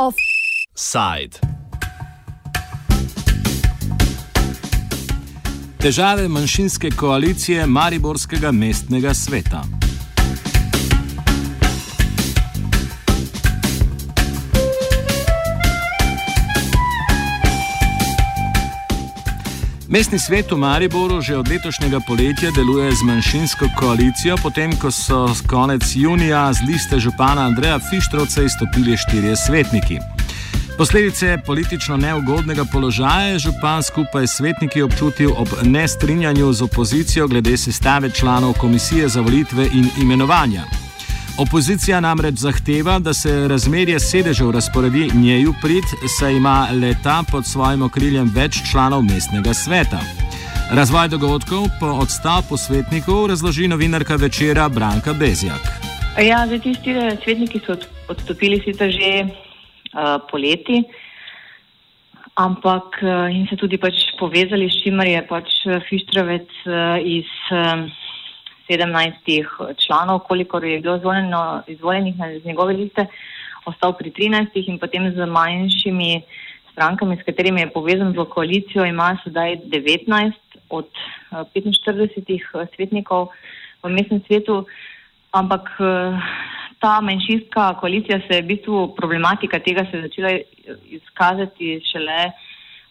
Offside. Težave manjšinske koalicije Mariborskega mestnega sveta. Mestni svet v Mariboru že od letošnjega poletja deluje z manjšinsko koalicijo, potem ko so konec junija z liste župana Andreja Fištrovca izstopili štirje svetniki. Posledice politično neugodnega položaja je župan skupaj s svetniki občutil ob nestrinjanju z opozicijo glede sestave članov komisije za volitve in imenovanja. Opozicija namreč zahteva, da se razmerje sedežev razporedi njeju prid, saj ima leta pod svojim okriljem več članov mestnega sveta. Razvoj dogodkov po odstopu svetnikov razloži novinarka večera Branka Bezjak. Ja, zdaj ti štiri svetniki so odstopili sicer že uh, poleti, ampak uh, in se tudi pač povezali, s čimer je pač Fištrovec uh, iz. Uh, 17 članov, koliko je bilo zvoljeno, izvoljenih na njegove liste, ostal pri 13 in potem z manjšimi strankami, s katerimi je povezan v koalicijo, ima sedaj 19 od 45 eh, svetnikov v mestnem svetu, ampak eh, ta manjšinska koalicija se je v bistvu problematika tega se je začela izkazati šele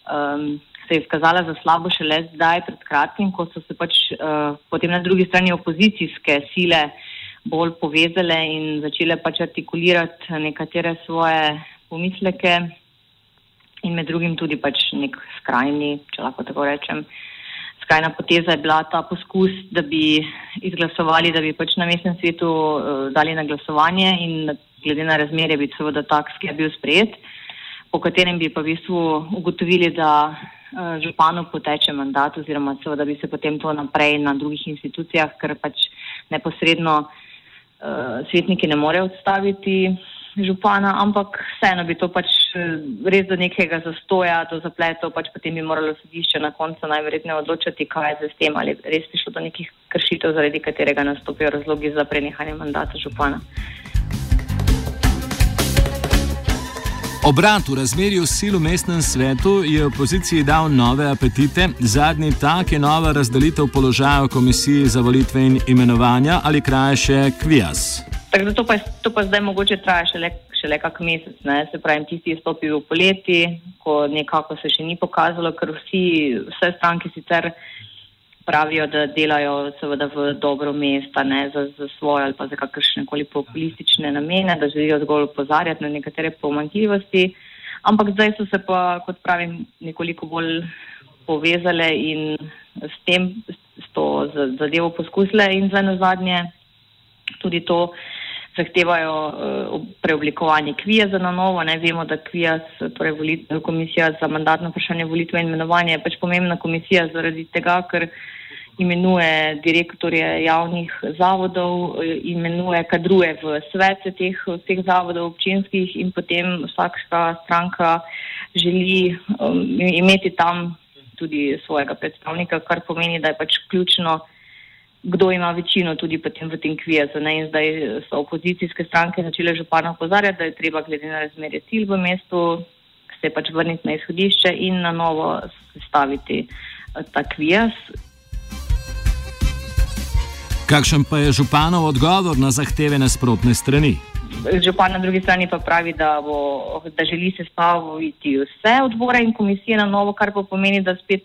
um, se je izkazala za slabo šele zdaj, pred kratkim, ko so se pač uh, potem na drugi strani opozicijske sile bolj povezale in začele pač artikulirati nekatere svoje pomisleke in med drugim tudi pač nek skrajni, če lahko tako rečem. Skrajna poteza je bila ta poskus, da bi izglasovali, da bi pač na mestnem svetu uh, dali na glasovanje in glede na razmerje bi seveda tak sklep bil sprejet, po katerem bi pa v bistvu ugotovili, da županu poteče mandat oziroma seveda bi se potem to naprej na drugih institucijah, ker pač neposredno uh, svetniki ne morejo odstaviti župana, ampak vseeno bi to pač eh, res do nekega zastoja, do zapletov, pač potem bi moralo sodišče na koncu najverjetneje odločati, kaj je z tem, ali res prišlo do nekih kršitev, zaradi katerega nastopijo razlogi za prenehanje mandata župana. Obrat v razmerju sil v mestnem svetu je opoziciji dal nove apetite, zadnji tak je nova razdelitev položaja v komisiji za volitve in imenovanja ali krajše kvijas. Tako da to pa, to pa zdaj mogoče traja šele, šele kak mesec, ne? se pravi, tisti je stopil v poleti, ko nekako se še ni pokazalo, ker vsi, vse stranke sicer pravijo, da delajo seveda v dobro mesta, ne za, za svoje ali pa za kakršne koli populistične namene, da želijo zgolj upozarjati na nekatere pomankljivosti. Ampak zdaj so se pa, kot pravim, nekoliko bolj povezale in s tem, s to zadevo poskusile in za nazadnje tudi to zahtevajo uh, preoblikovanje kvija za na novo. Ne vemo, da kvija, torej volit, komisija za mandatno vprašanje volitve in imenovanje je pač pomembna komisija zaradi tega, ker imenuje direktorje javnih zavodov, imenuje kadruje v svete teh vseh zavodov občinskih in potem vsaka stranka želi um, imeti tam tudi svojega predstavnika, kar pomeni, da je pač ključno, kdo ima večino tudi potem v tem kvijezu. In zdaj so opozicijske stranke začele župana opozarjati, da je treba glede na razmerje cilj v mestu se pač vrniti na izhodišče in na novo sestaviti ta kvijez. Kakšen pa je županov odgovor na zahteve nasprotne strani? Župan na drugi strani pa pravi, da, bo, da želi se staviti vse odbore in komisije na novo, kar pa pomeni, da spet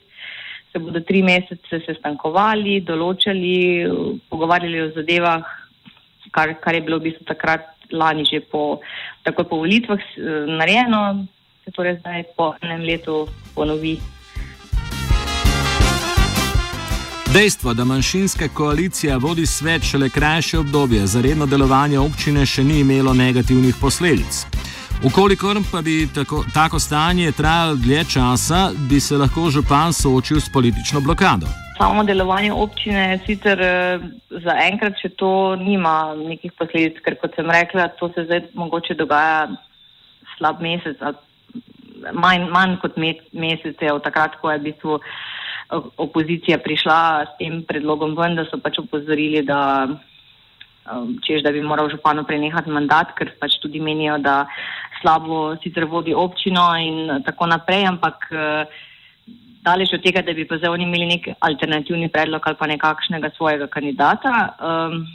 se bodo tri mesece sestankovali, določali, pogovarjali o zadevah, kar, kar je bilo v bistvu takrat lani že po, takoj po volitvah narejeno, se torej zdaj po enem letu ponovi. Dejstvo, da manjšinska koalicija vodi svet šele krajše obdobje, za redno delovanje občine še ni imelo negativnih posledic. Ukolikor pa bi tako, tako stanje trajalo dlje časa, bi se lahko župan soočil s politično blokado. Samo delovanje občine sicer eh, zaenkrat še to nima nekih posledic, ker kot sem rekla, to se zdaj mogoče dogaja slab mesec, manj, manj kot mesec, od takrat, ko je v bistvu opozicija prišla s tem predlogom ven, da so pač opozorili, da um, čež da bi moral županu prenehati mandat, ker pač tudi menijo, da slabo sicer vodi občino in tako naprej, ampak uh, daleč od tega, da bi pa zdaj oni imeli nek alternativni predlog ali pa nekakšnega svojega kandidata. Um,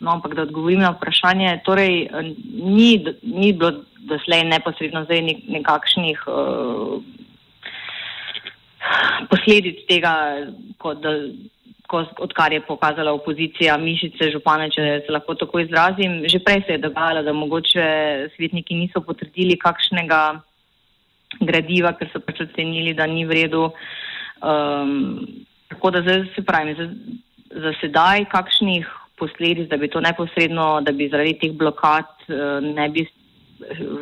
no, ampak da odgovorim na vprašanje, torej ni, ni bilo doslej neposredno zdaj nek, nekakšnih uh, posledic tega, kot da odkar je pokazala opozicija mišice župane, če se lahko tako izrazim. Že prej se je dogajalo, da mogoče svetniki niso potrdili kakšnega gradiva, ker so pač ocenili, da ni v redu. Um, tako da zdaj se pravi, za, za sedaj kakšnih posledic, da bi to neposredno, da bi zaradi teh blokad uh, ne bi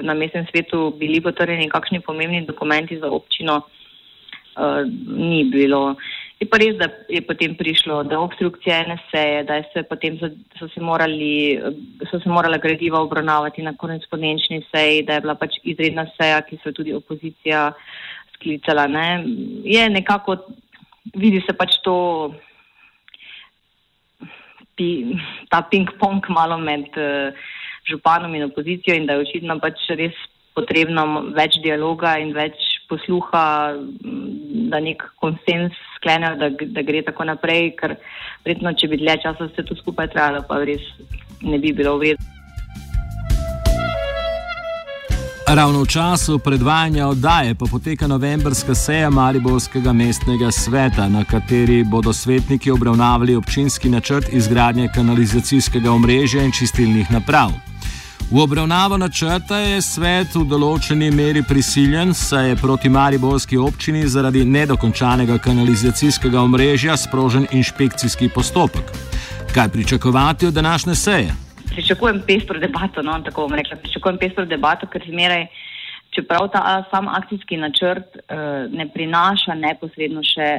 na mestnem svetu bili potrjeni kakšni pomembni dokumenti za občino, uh, ni bilo. Je pa res, da je potem prišlo do obstrukcije ene seje, da se potem so se morali, so se morala gradiva obravnavati na korespondenčni seji, da je bila pač izredna seja, ki so tudi opozicija sklicala. Ne. Je nekako, vidi se pač to, ta ping-pong malo med uh, županom in opozicijo in da je očitno pač res potrebno več dialoga in več posluha, da nek konsens sklenejo, da, da gre tako naprej, ker vredno, če bi dlje časa se to skupaj trajalo, pa res ne bi bilo vredno. Ravno v času predvajanja oddaje pa poteka novembrska seja Mariborskega mestnega sveta, na kateri bodo svetniki obravnavali občinski načrt izgradnje kanalizacijskega omrežja in čistilnih naprav. V obravnavo načrta je svet v določeni meri prisiljen, saj je proti Mariborski občini zaradi nedokončanega kanalizacijskega omrežja sprožen inšpekcijski postopek. Kaj pričakovati od današnje seje? Pričakujem pestro debato, no, tako bom rekla. Pričakujem pestro debato, ker zmeraj, čeprav ta sam akcijski načrt uh, ne prinaša neposredno še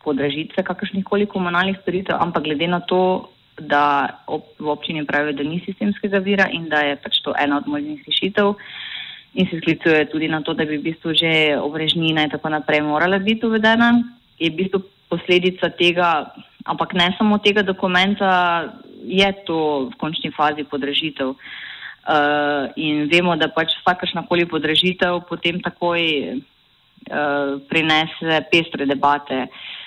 podražitve kakršnih koli komunalnih storitev, ampak glede na to, da ob, v občini pravijo, da ni sistemskega vira in da je pač to ena od možnih rešitev. In se sklicuje tudi na to, da bi v bistvu že obrežnina in tako naprej morala biti uvedena. Je v bistvu posledica tega, ampak ne samo tega dokumenta, je to v končni fazi podražitev. Uh, in vemo, da pač vsakašnakoli podražitev potem takoj uh, prinese pestre debate. Uh,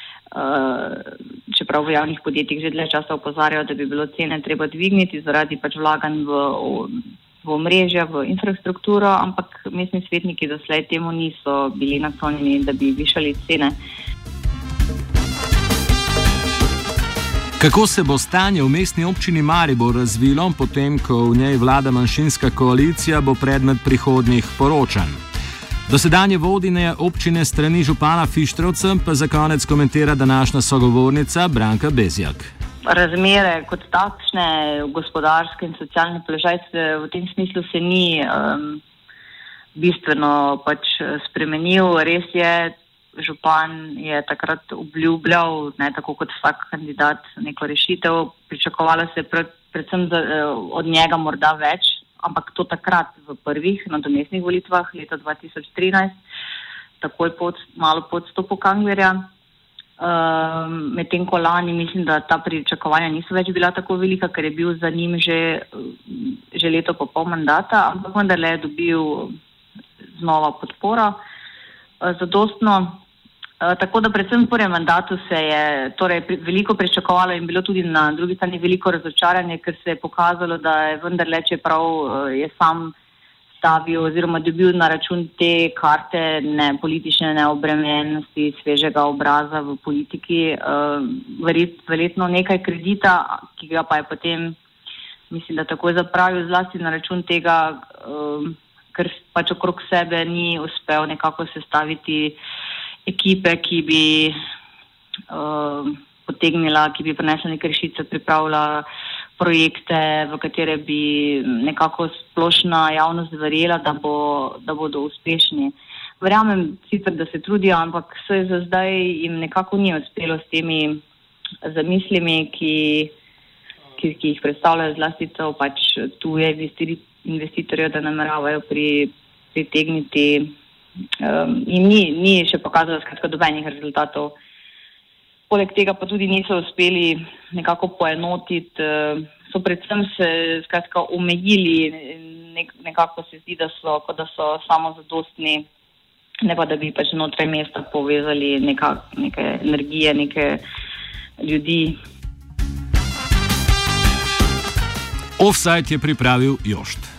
čeprav v javnih podjetjih že dlje časa opozarjajo, da bi bilo cene treba dvigniti zaradi pač vlaganj v, v omrežja, v infrastrukturo, ampak mestni svetniki doslej temu niso bili naklonjeni, da bi višali cene. Kako se bo stanje v mestni občini Maribor razvilo, potem ko v njej vlada manjšinska koalicija, bo predmet prihodnjih poročanj. Dosedanje vodine občine strani župana Fištrovca pa za konec komentira današnja sogovornica Branka Bezjak. Razmere kot takšne, gospodarske in socialne položaje v tem smislu se ni um, bistveno pač spremenil. Res je, župan je takrat obljubljal, ne tako kot vsak kandidat, neko rešitev. Pričakovalo se je pred, predvsem za, eh, od njega morda več, ampak to takrat v prvih nadomestnih volitvah leta 2013, takoj pod, malo pod stopu Kanglerja. Um, Medtem ko lani mislim, da ta pričakovanja niso več bila tako velika, ker je bil za njim že, že leto pa pol mandata, ampak vendarle je dobil znova podporo. Zadostno tako da predvsem v prvem mandatu se je torej, veliko pričakovalo in bilo tudi na drugi strani veliko razočaranje, ker se je pokazalo, da je vendarle, čeprav eh, je sam stavil oziroma dobil na račun te karte ne, politične neobremenjenosti, svežega obraza v politiki, uh, verjetno nekaj kredita, ki ga pa je potem, mislim, da takoj zapravil zlasti na račun tega, ker pač okrog sebe ni uspel nekako sestaviti ekipe, ki bi uh, potegnila, ki bi prinesla neke rešitve, pripravila projekte, v katere bi nekako splošna javnost verjela, da, bo, da bodo uspešni. Verjamem sicer, da se trudijo, ampak se za zdaj jim nekako ni uspelo s temi zamislimi, ki, ki, ki jih predstavljajo zlasti to pač tuje investitorje, da nameravajo pri, pritegniti um, in ni, ni še pokazala skratka dobenih rezultatov. Poleg tega pa tudi niso uspeli nekako poenotiti uh, so predvsem se skratka, omejili, nek, nekako se zdi, da so, da so samo zadostni, ne pa da bi pač znotraj mesta povezali neka, neke energije, neke ljudi. Offside je pripravil Jošt.